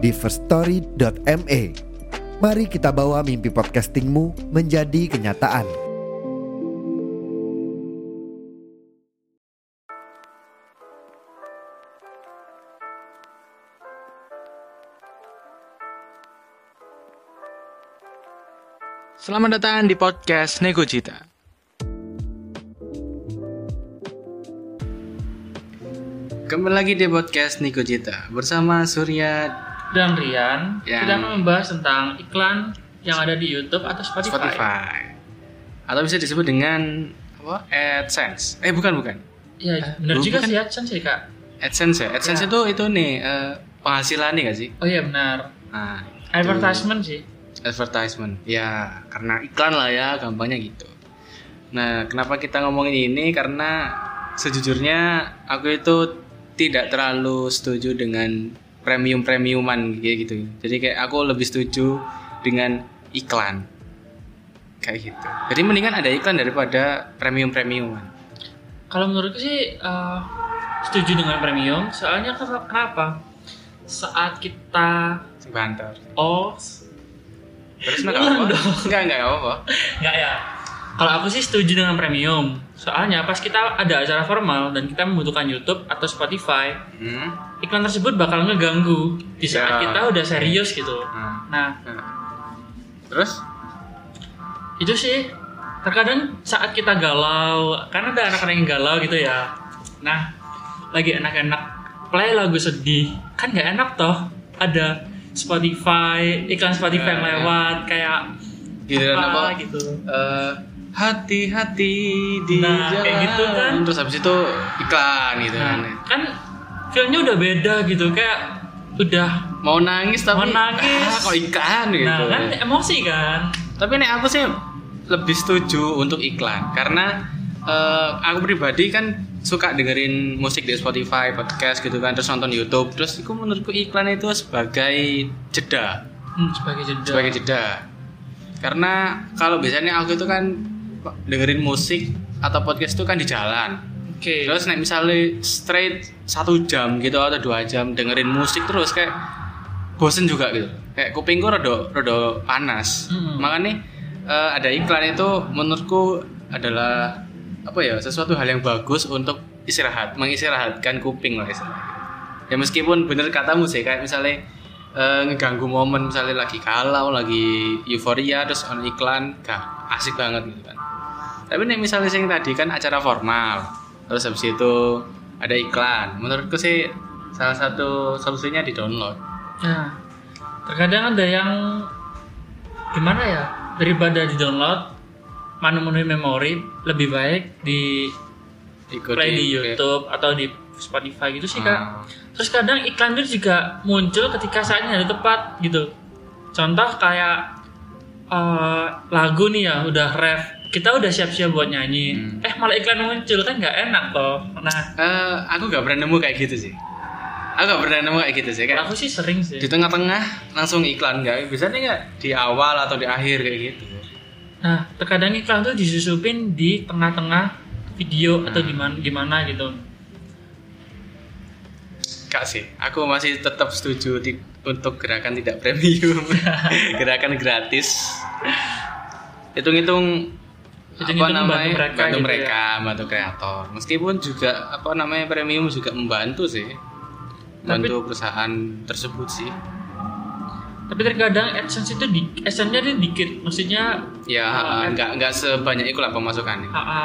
di firststory.me. Mari kita bawa mimpi podcastingmu menjadi kenyataan. Selamat datang di podcast Nego Cita. Kembali lagi di podcast Nego Cita bersama Surya dan Rian Yang- kita akan membahas tentang iklan yang ada di YouTube atau Spotify. Spotify. Atau bisa disebut dengan apa? AdSense. Eh bukan bukan. Ya, benar Oh, juga bukan. sih AdSense sih kak. AdSense ya. AdSense Ya. itu itu nih eh, penghasilan nih gak sih? Oh iya benar. Nah, itu. Advertisement sih. advertisement. Ya, karena iklan lah ya, gampangnya gitu. Nah, kenapa kita ngomongin ini? Karena sejujurnya aku itu tidak terlalu setuju dengan premium-premiuman kayak gitu. Jadi kayak aku lebih setuju dengan iklan. Kayak gitu. Jadi mendingan ada iklan daripada premium-premiuman. Kalau menurutku sih eh, setuju dengan premium. Soalnya ken- kenapa? Saat kita banter. oh Terus apa-apa. dong. Enggak, enggak apa-apa. nggak ya. Kalau aku sih setuju dengan premium. Soalnya pas kita ada acara formal dan kita membutuhkan YouTube atau Spotify, Hmm. Iklan tersebut bakal ngeganggu di saat Ya. kita udah serius gitu. Nah. Nah, nah. Terus itu sih terkadang saat kita galau karena ada anak-anak yang galau gitu ya nah lagi enak-enak play lagu sedih kan nggak enak toh ada Spotify iklan Spotify yang Eh, lewat kayak giliran apa? gitu eh, hati-hati di Nah, jalan kayak gitu kan. terus habis itu iklan gitu nah kan kan feelnya udah beda gitu kayak udah mau nangis tapi Mau nangis. ah, kok iklan gitu. Nah kan emosi kan? Tapi nek aku sih lebih setuju untuk iklan karena eh, aku pribadi kan suka dengerin musik di Spotify podcast gitu kan terus nonton YouTube. Terus itu menurutku iklan itu sebagai jeda. Hmm, sebagai jeda. Sebagai jeda. Karena kalau biasanya aku itu kan dengerin musik atau podcast itu kan di jalan oke Terus nek misalnya straight satu jam gitu atau dua jam dengerin musik terus kayak bosen juga gitu. Kayak kupingku rada rada panas. Hmm. Makanya eh, ada iklan itu menurutku adalah apa ya sesuatu hal yang bagus untuk istirahat, mengistirahatkan kuping lah istilahnya. Ya meskipun bener katamu sih kayak misalnya eh, ngeganggu momen misalnya lagi galau, lagi euforia terus on iklan gak asik banget gitu kan. Tapi nih misalnya yang tadi kan acara formal, terus habis itu ada iklan. Menurutku sih salah satu solusinya di download. Nah, terkadang ada yang gimana ya daripada di download memenuhi memori lebih baik di Ikuti play di YouTube atau di Spotify gitu sih kak. Ah. Terus kadang iklan itu juga muncul ketika saatnya ada tepat gitu. Contoh kayak eh, lagu nih ya udah ref, kita udah siap-siap buat nyanyi, Hmm. eh malah iklan muncul kan nggak enak toh. Nah, Eh, aku gak pernah nemu kayak gitu sih. Aku gak pernah nemu kayak gitu sih. Kayak aku sih sering sih. di tengah-tengah langsung iklan nggak? Biasanya nggak di awal atau di akhir kayak gitu. Nah, terkadang iklan tuh disusupin di tengah-tengah video atau gimana gimana gitu. Kak sih, aku masih tetap setuju untuk gerakan tidak premium, gerakan gratis. Hitung-hitung apa Hitung-hitung namanya membantu mereka bantu gitu mereka, bantu kreator. Meskipun juga apa namanya premium juga membantu sih, bantu perusahaan tersebut sih. Tapi terkadang AdSense itu di AdSense-nya dia dikit, maksudnya Ya Ah, nggak nggak sebanyak itu lah pemasukannya. AA.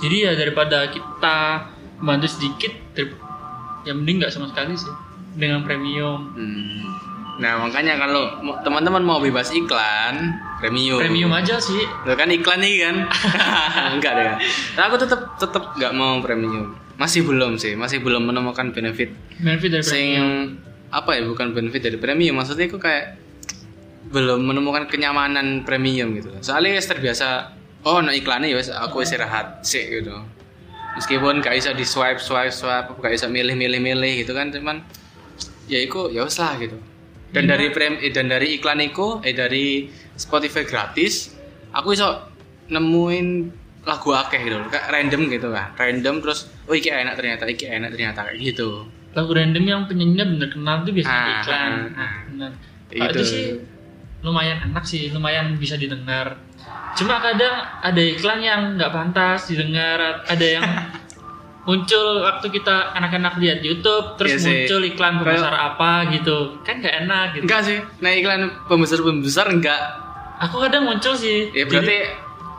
Jadi ya daripada kita bantu sedikit, ya mending nggak sama sekali sih dengan premium. Hmm. Nah makanya kalau teman-teman mau bebas iklan premium. Premium aja sih. Loh kan iklan nih kan? Enggak deh kan. Nah, aku tetap tetap nggak mau premium. Masih belum sih, masih belum menemukan benefit Benefit dari sing premium. apa ya bukan benefit dari premium maksudnya aku kayak belum menemukan kenyamanan premium gitu soalnya wis terbiasa oh no iklannya ya aku istirahat sih gitu meskipun gak bisa di swipe swipe swipe gak bisa milih milih milih gitu kan cuman ya itu ya lah gitu dan dari prem eh, dan dari iklan itu eh dari Spotify gratis aku bisa nemuin lagu akeh gitu kayak random gitu kan. Random terus oh iki enak ternyata iki enak ternyata kayak gitu. Lagu random yang penyanyinya bener kenal tuh biasanya Ah, iklan. ah, nah, ah. bener. Itu. itu sih lumayan enak sih lumayan bisa didengar. Cuma kadang ada iklan yang nggak pantas didengar ada yang muncul waktu kita anak-anak lihat YouTube terus Iya sih. muncul iklan pembesar apa gitu. Kan nggak enak gitu. Enggak sih. Nah iklan pembesar pembesar enggak aku kadang muncul sih. Ya berarti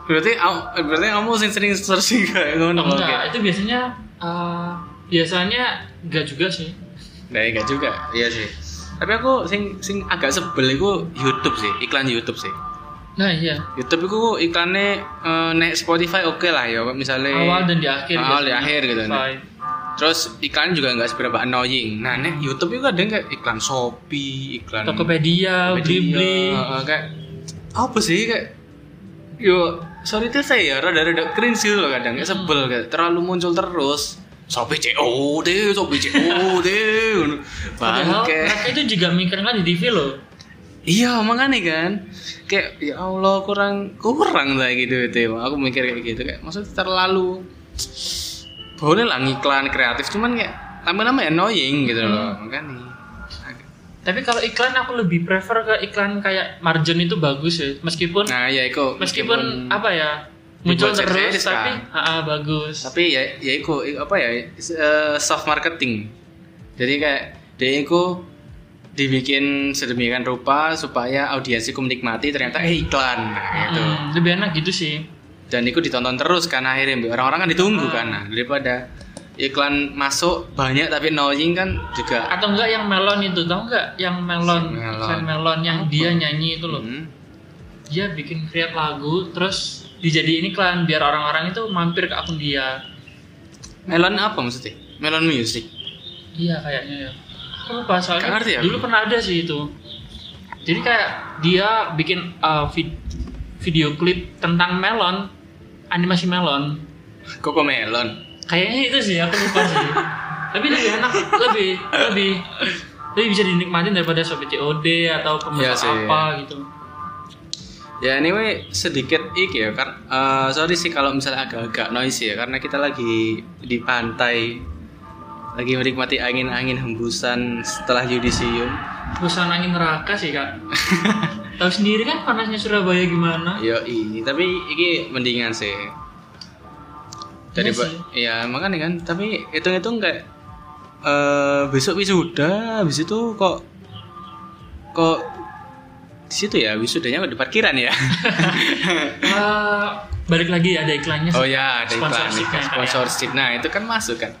berarti au- berarti kamu sering sering searching kayak ngono. Jadi- enggak oke. itu biasanya eh, biasanya enggak juga sih. Nah enggak juga. Iya sih. Tapi aku sing sing agak sebel itu YouTube sih iklan YouTube sih nah iya. YouTube itu iklannya eh, naik Spotify oke lah ya misalnya awal dan di akhir awal di akhir gitu Spotify. terus iklan juga nggak seberapa annoying. Nah nih YouTube itu kadang kayak iklan Shopee iklan Tokopedia, Blibli. Heeh, kayak apa sih kayak yo sorry tuh saya ya rada-rada cringe gitu loh kadang kayak sebel kayak terlalu muncul terus. Shopee COD Shopee COD ngono. Padahal bangke mereka itu juga mikirnya di TV loh. Iya makanya kan kayak ya Allah kurang kurang lah gitu itu aku mikir kayak gitu kayak maksudnya terlalu boleh lah ngiklan kreatif cuman kayak lama-lama annoying gitu loh makanya Tapi kalau iklan aku lebih prefer ke iklan kayak Marjon itu bagus ya. Meskipun nah ya itu meskipun apa ya muncul terus tapi kan. ah, ah, bagus. tapi ya ya iku i- apa ya eh, soft marketing jadi kayak dia iku dibikin sedemikian rupa supaya audiensiku menikmati ternyata eh iklan nah, gitu Hmm, lebih enak gitu sih. dan itu ditonton terus kan akhirnya orang-orang kan ditunggu kan nah, daripada iklan masuk banyak tapi annoying kan juga Atau enggak yang melon itu, tahu enggak yang melon, Melon. melon yang dia nyanyi itu loh. Hmm. Dia bikin create lagu terus dijadiin iklan biar orang-orang itu mampir ke akun dia. melon apa maksudnya melon music Iya kayaknya ya. Aku lupa soalnya ngerti aku. dulu pernah ada sih itu. Jadi kayak dia bikin uh, vid- video klip tentang melon, animasi melon. koko melon Kayaknya itu sih aku lupa sih. Tapi lebih enak, lebih lebih lebih bisa dinikmatin daripada Shopee COD atau Iya pembesar sih. apa gitu. Ya anyway sedikit iki ya kan eh, sorry sih kalau misalnya agak-agak noisy ya karena kita lagi di pantai lagi menikmati angin-angin hembusan setelah yudisium. Perusahaan angin neraka sih kak. Tahu sendiri kan panasnya Surabaya gimana? Yo i tapi iki mendingan sih. Dari Iya sih. ya makanya kan tapi hitung-hitung kayak eh besok wisuda habis itu kok kok di situ ya wisudanya di parkiran ya. Eh, balik lagi ada iklannya. Oh ya, ada iklan Sponsorship-nya kayak. sponsorship. Nah, itu kan masuk kan.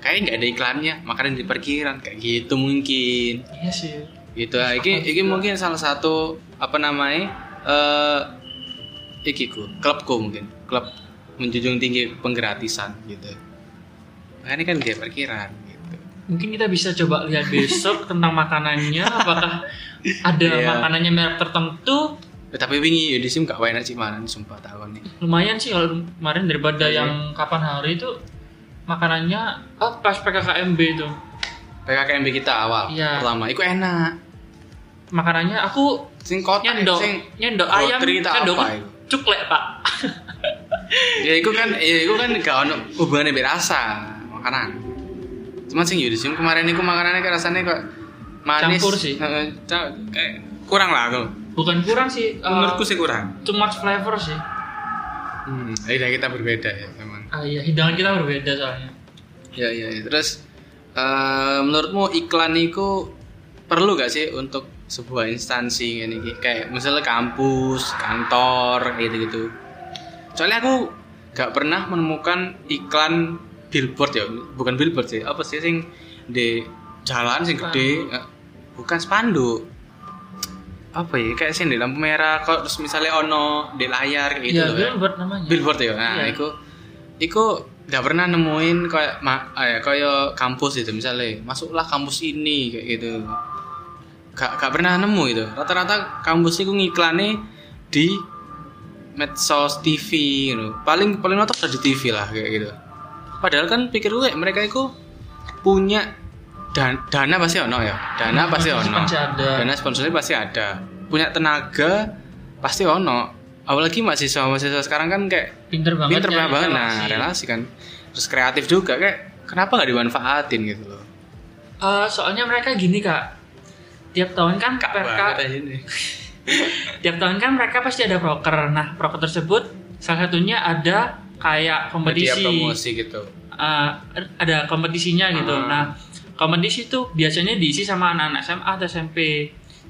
Kayaknya nggak ada iklannya, makanan di parkiran kayak gitu mungkin. Iya sih. Gitu. Ah, iki iki mungkin salah satu apa namanya? Eh iki ku, klubku mungkin. Klub menjunjung tinggi penggratisan gitu. Makanya kan di parkiran gitu. Mungkin kita bisa coba lihat besok tentang makanannya. Apakah ada Iya. makanannya merek tertentu? Eh, tapi wingi ya di sim gak enak sih mana sumpah tahun nih. Lumayan sih kalau kemarin daripada Iya. yang kapan hari itu makanannya oh pas PKKMB itu. PKKMB kita awal Iya. pertama, itu enak. makanannya aku Sing kotak nyendok sing nyendok ayam nyendok cuklek pak. Ya itu kan ya itu kan gak ono hubungannya berasa makanan. Cuman sing Yudisium kemarin itu makanannya kayak rasanya kok manis. Campur sih. Ca- kayak kurang lah kalau bukan kurang sih uh, menurutku sih kurang. too much flavor sih. Hmm, kita berbeda ya ah iya hidangan kita berbeda soalnya. Ya ya, ya. terus eh, menurutmu iklan itu perlu gak sih untuk sebuah instansi ini? Kayak misalnya kampus kantor gitu gitu soalnya aku gak pernah menemukan iklan billboard ya. Bukan billboard sih apa sih sing di jalan sing gede? Eh, bukan spanduk apa ya kayak sih di lampu merah kok terus misalnya ono di layar kayak gitu iya loh ya. billboard namanya. Billboard ya? Nah Iya. iku iku nggak pernah nemuin kayak ma- eh, kayak kampus itu misalnya masuklah kampus ini kayak gitu. Gak, gak pernah nemu itu. Rata-rata kampus itu ngiklane di medsos TV gitu. paling paling nonton di TV lah kayak gitu. Padahal kan pikir gue mereka itu punya dan, dana pasti ono ya. Dana pasti ono. ada. dana sponsornya pasti ada. Punya tenaga pasti ono apalagi mahasiswa mahasiswa sekarang kan kayak pinter banget pinter nyari banget. Nah relasi. relasi kan. Terus kreatif juga kayak kenapa nggak dimanfaatin gitu loh? Eh, soalnya mereka gini kak. Tiap tahun kan kak mereka tiap tahun kan mereka pasti ada proker nah proker tersebut salah satunya ada kayak media kompetisi. promosi gitu. Eh, ada kompetisinya gitu. Ah. nah kompetisi itu biasanya diisi sama anak-anak SMA atau SMP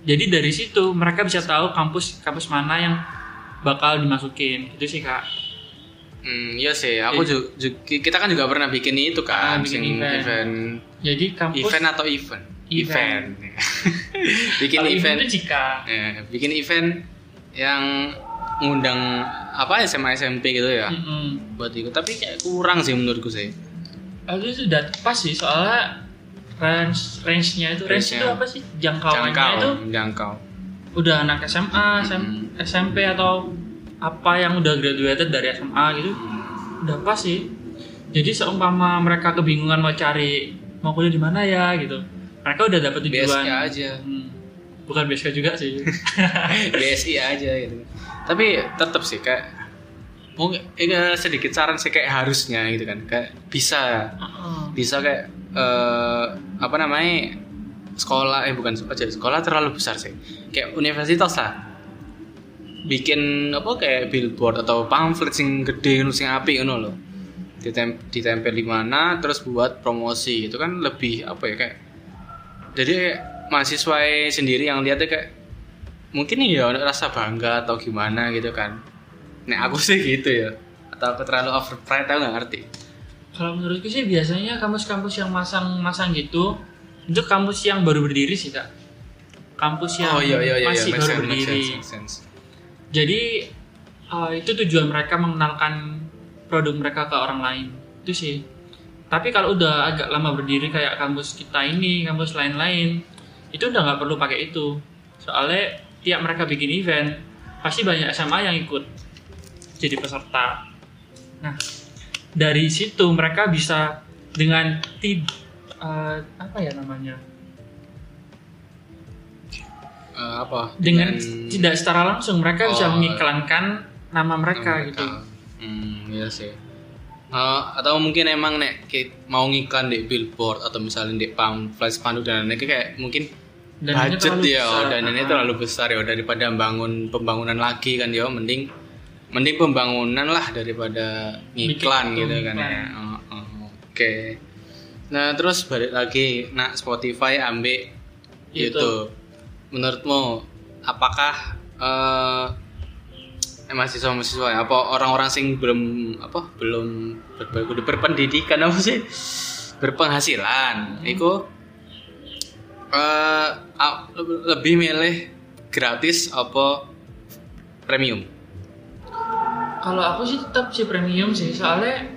jadi dari situ mereka bisa tahu kampus kampus mana yang bakal dimasukin itu sih kak Hmm, iya sih, aku juga, kita kan juga pernah bikin itu kan, Ah, bikin event. event, jadi kampus event atau event, Event. bikin kalau event, itu jika ya, bikin event yang ngundang apa SMA SMP gitu ya, Mm-mm. buat ikut. Tapi kayak kurang sih menurutku sih. Itu sudah pas sih soalnya range range-nya itu range Range-nya. itu apa sih jangkauannya Jangkau, itu jangkau. Udah anak SMA, SM, Hmm. SMP atau apa yang udah graduated dari SMA gitu udah pas sih jadi seumpama mereka kebingungan mau cari mau kuliah di mana ya gitu mereka udah dapet tujuan BSI aja, Hmm. bukan BSK juga sih BSI aja gitu. Tapi tetap sih kayak mungkin eh, sedikit saran sih kayak harusnya gitu kan, kayak bisa Heeh. bisa kayak eh, apa namanya sekolah eh bukan aja sekolah terlalu besar sih. Kayak universitas lah. Bikin apa kayak billboard atau pamflet sing gede sing apik ngono loh Ditem ditempel di mana terus buat promosi itu kan lebih apa ya kayak jadi mahasiswa sendiri yang lihatnya kayak mungkin ya rasa bangga atau gimana gitu kan. Nek aku sih gitu ya. Atau aku terlalu over pride aku nggak ngerti. Kalau menurutku sih biasanya kampus-kampus yang masang-masang gitu itu kampus yang baru berdiri sih kak kampus yang oh iya iya iya masih make baru sense, berdiri sense, sense. Jadi uh, itu tujuan mereka mengenalkan produk mereka ke orang lain. Itu sih. Tapi kalau udah agak lama berdiri kayak kampus kita ini, kampus lain-lain, itu udah nggak perlu pakai itu. Soalnya tiap mereka bikin event, pasti banyak SMA yang ikut jadi peserta. Nah, dari situ mereka bisa dengan tid uh, apa ya namanya? Eh, apa Dengan tidak secara langsung mereka bisa Oh. mengiklankan nama mereka, gitu. hmm iya sih Eh, atau mungkin emang nek mau ngiklan di billboard atau misalnya di pamflet spanduk dan lain-lain kayak mungkin Dananya budget ya besar. dan ini terlalu besar ya daripada bangun pembangunan lagi kan ya mending mending pembangunan lah daripada ngiklan Bikin gitu kan ya Oh, oh, oke nah terus balik lagi nah Spotify ambil YouTube. YouTube. Menurutmu apakah eh mahasiswa-mahasiswa ya, apa orang-orang sing belum apa belum ber, ber- berpendidikan apa sih? Berpenghasilan. Itu eh a- lebih milih gratis apa premium? Kalau aku sih tetap sih premium sih, soalnya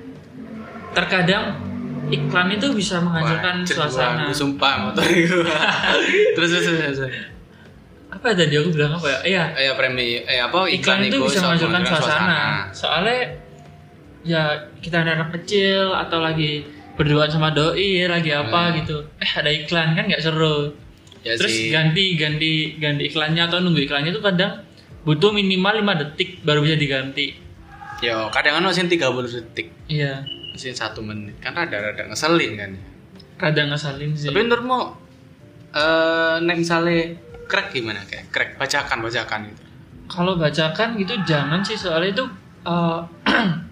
terkadang iklan itu bisa menghancurkan Wah, suasana. aku sumpah motor itu terus terus terus, terus. Apa tadi aku bilang apa ya? Iya, eh premi eh apa iklan itu bisa menghancurkan menghancurkan suasana. Soalnya ya kita anak kecil atau lagi berduaan sama doi lagi apa Hmm. gitu. Eh ada iklan kan nggak seru. ya Terus sih ganti ganti ganti iklannya atau nunggu iklannya itu kadang butuh minimal 5 detik baru bisa diganti. yo kadang kan masih 30 detik Iya, masih satu menit kan rada-rada ngeselin kan kadang ngesalin sih. Tapi menurutmu eh nek misalnya crack gimana kayak crack bacakan bacakan gitu. Kalau bacakan gitu jangan sih soalnya itu uh,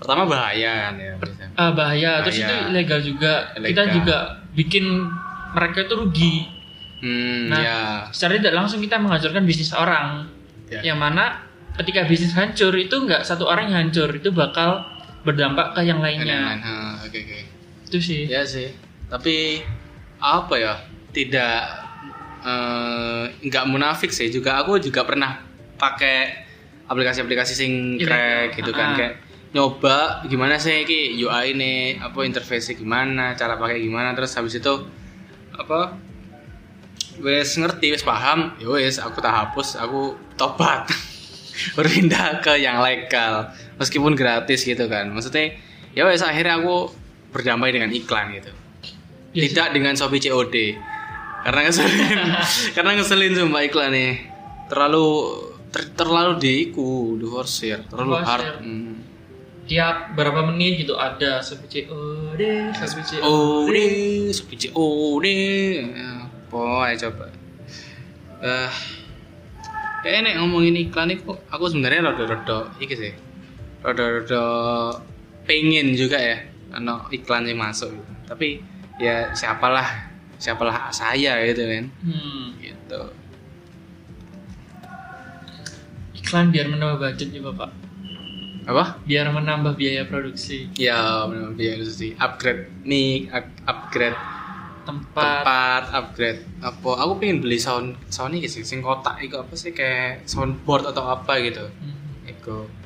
Pertama bahaya kan ya biasanya. uh, bahaya. Terus Bahaya. itu ilegal juga. Kita Ilegal. juga bikin mereka itu rugi. Hmm Nah, ya. Secara tidak langsung kita menghancurkan bisnis orang. Ya. Yang mana ketika bisnis hancur itu nggak satu orang yang hancur, itu bakal berdampak ke yang lainnya. lain. Oke oke. Itu sih. Ya sih. Tapi apa ya? Tidak eh, nggak munafik sih. Juga aku juga pernah pakai aplikasi-aplikasi sing Ilegal. crack gitu kan Ah. kayak nyoba gimana sih ki UI ini apa interface gimana cara pakai gimana terus habis itu apa wes ngerti wes paham ya wes aku tak hapus aku tobat berpindah ke yang legal meskipun gratis gitu kan. Maksudnya ya wes akhirnya aku berdamai dengan iklan gitu. Ya, tidak dengan Shopee COD karena ngeselin. Karena ngeselin sumpah iklan nih terlalu ter- terlalu diiku diforsir terlalu hard. hmm. tiap berapa menit gitu ada seperti COD seperti COD Shopee COD apa ya coba. Eh kayak nek ngomongin iklan itu aku sebenarnya rada-rada iki sih rada-rada pengen juga ya ano iklan yang masuk. Gitu. tapi ya siapalah siapalah saya gitu kan. Hmm, gitu. Iklan biar menambah budget juga pak apa? Biar menambah biaya produksi. Ya biar itu sih upgrade mic up- upgrade tempat tempat upgrade. Apa? Aku pengen beli sound sound ini sih sing kotak itu apa sih? Kayak soundboard atau apa gitu. Hmm. Eko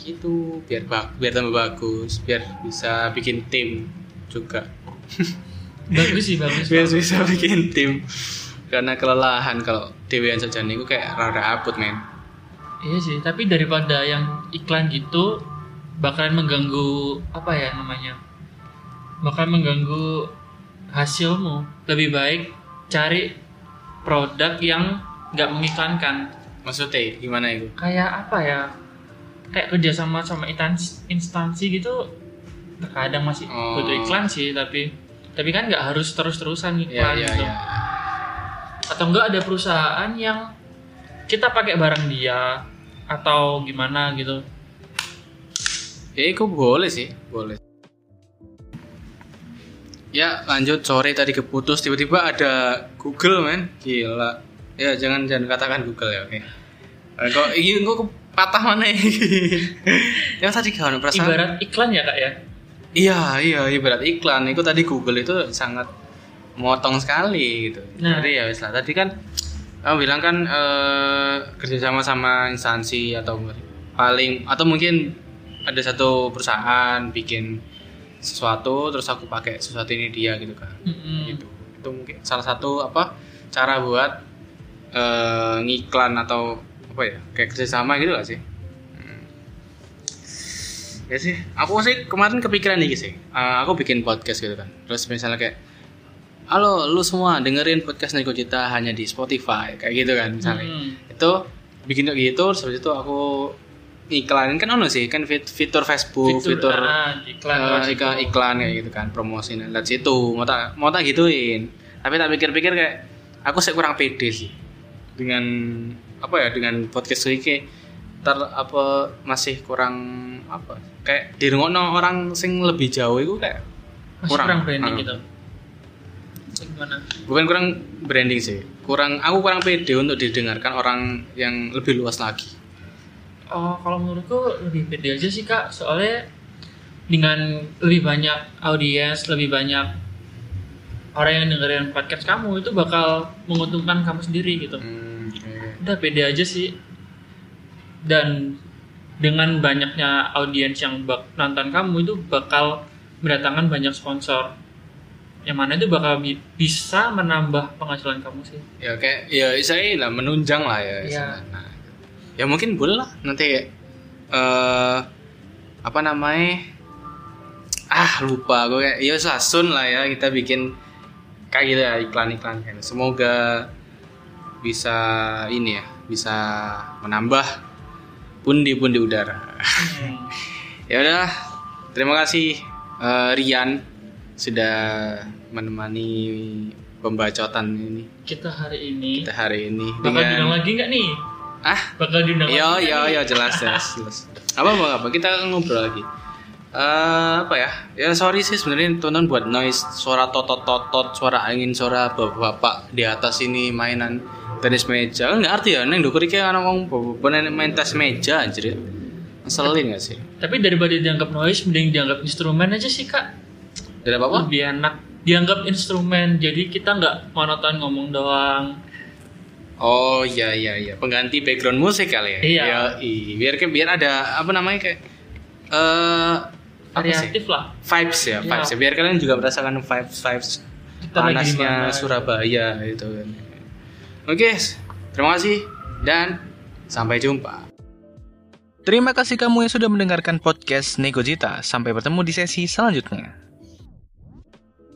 gitu biar bag biar tambah bagus biar bisa bikin tim juga. Bagus sih bagus. Biar Pak. bisa bikin tim. Karena kelelahan kalau dewean saja nih kayak rada abut men. Iya sih tapi daripada yang iklan gitu bakalan mengganggu apa ya namanya? Bakalan mengganggu hasilmu. Lebih baik cari produk yang nggak mengiklankan. Maksudnya gimana itu? Kayak apa ya? Kayak kerjasama sama instansi, instansi gitu terkadang masih Oh. butuh iklan sih tapi tapi kan nggak harus terus-terusan ya iklan ya gitu. ya atau enggak ada perusahaan yang kita pakai barang dia atau gimana gitu. Ya itu boleh sih? Boleh ya lanjut. Sore tadi keputus tiba-tiba ada Google men. Gila. Ya jangan jangan katakan Google ya oke. Eh, kok ini kok patah mana ya yang tadi kan perasaan? Ibarat iklan ya kak ya? Iya iya ibarat iklan. Itu tadi Google itu sangat motong sekali gitu. Nah. jadi ya wis lah. Tadi kan kamu bilang kan eh, kerjasama sama instansi atau paling atau mungkin ada satu perusahaan bikin sesuatu terus aku pakai sesuatu ini dia gitu kan Mm-mm. gitu itu mungkin salah satu apa cara buat eh, ngiklan atau apa ya kayak kerjasama gitu gak sih Hmm. ya sih aku sih kemarin kepikiran nih sih Eh, aku bikin podcast gitu kan terus misalnya kayak halo lu semua dengerin podcast Neko Cita hanya di Spotify kayak gitu kan misalnya Mm. itu bikin kayak gitu terus itu aku iklanin kan ono sih kan fit- fitur Facebook fitur, ah, iklan Eh, lewat iklan, iklan kayak gitu kan promosi. Lihat situ mau tak mau tak gituin. Tapi tak pikir-pikir kayak aku sih kurang pede sih dengan apa ya dengan podcast ini kayak ter apa masih kurang apa kayak dirungokno orang sing lebih jauh itu kayak masih kurang. kurang, branding Ah. gitu. Gimana? Bukan kurang branding sih kurang aku kurang pede untuk didengarkan orang yang lebih luas lagi oh kalau menurutku lebih pede aja sih kak. Soalnya dengan lebih banyak audiens lebih banyak orang yang dengerin podcast kamu itu bakal menguntungkan kamu sendiri gitu. Hmm, oke. udah pede aja sih. Dan dengan banyaknya audiens yang bak nonton kamu itu bakal mendatangkan banyak sponsor. Yang mana itu bakal bi- bisa menambah penghasilan kamu sih. Ya kayak ya saya lah menunjang lah ya istilahnya. Nah, ya mungkin boleh lah nanti kayak eh apa namanya? Ah lupa gue kayak ya sun lah ya kita bikin kayak gitu ya iklan-iklan kan semoga bisa ini ya bisa menambah pundi-pundi udara. Ya udah terima kasih eh, Rian sudah menemani pembacotan ini. Kita hari ini. Kita hari ini bakal diundang lagi nggak nih ah bakal diundang Yo yo nih? yo jelas jelas jelas. Apa apa apa kita ngobrol lagi. Eh apa ya? Ya sorry sih sebenarnya tonton buat noise suara totot totot, suara angin, suara bapak-bapak di atas ini mainan tenis meja. Kan nggak arti ya, neng iki ana wong bapak main tenis meja anjir. Ngeselin gak sih? tapi daripada dianggap noise mending dianggap instrumen aja sih kak Dari apa apa? lebih enak dianggap instrumen jadi kita nggak monoton ngomong doang Oh iya iya iya, pengganti background musik kali ya. Iya. Yoi. biar ke biar ada apa namanya kayak eh apa sih? variatif lah vibes ya, Iya. vibes ya. Biar kalian juga merasakan vibes vibes Kita panasnya. Surabaya gitu kan. Oke, terima kasih dan sampai jumpa. Terima kasih kamu yang sudah mendengarkan podcast Negojita. Sampai bertemu di sesi selanjutnya.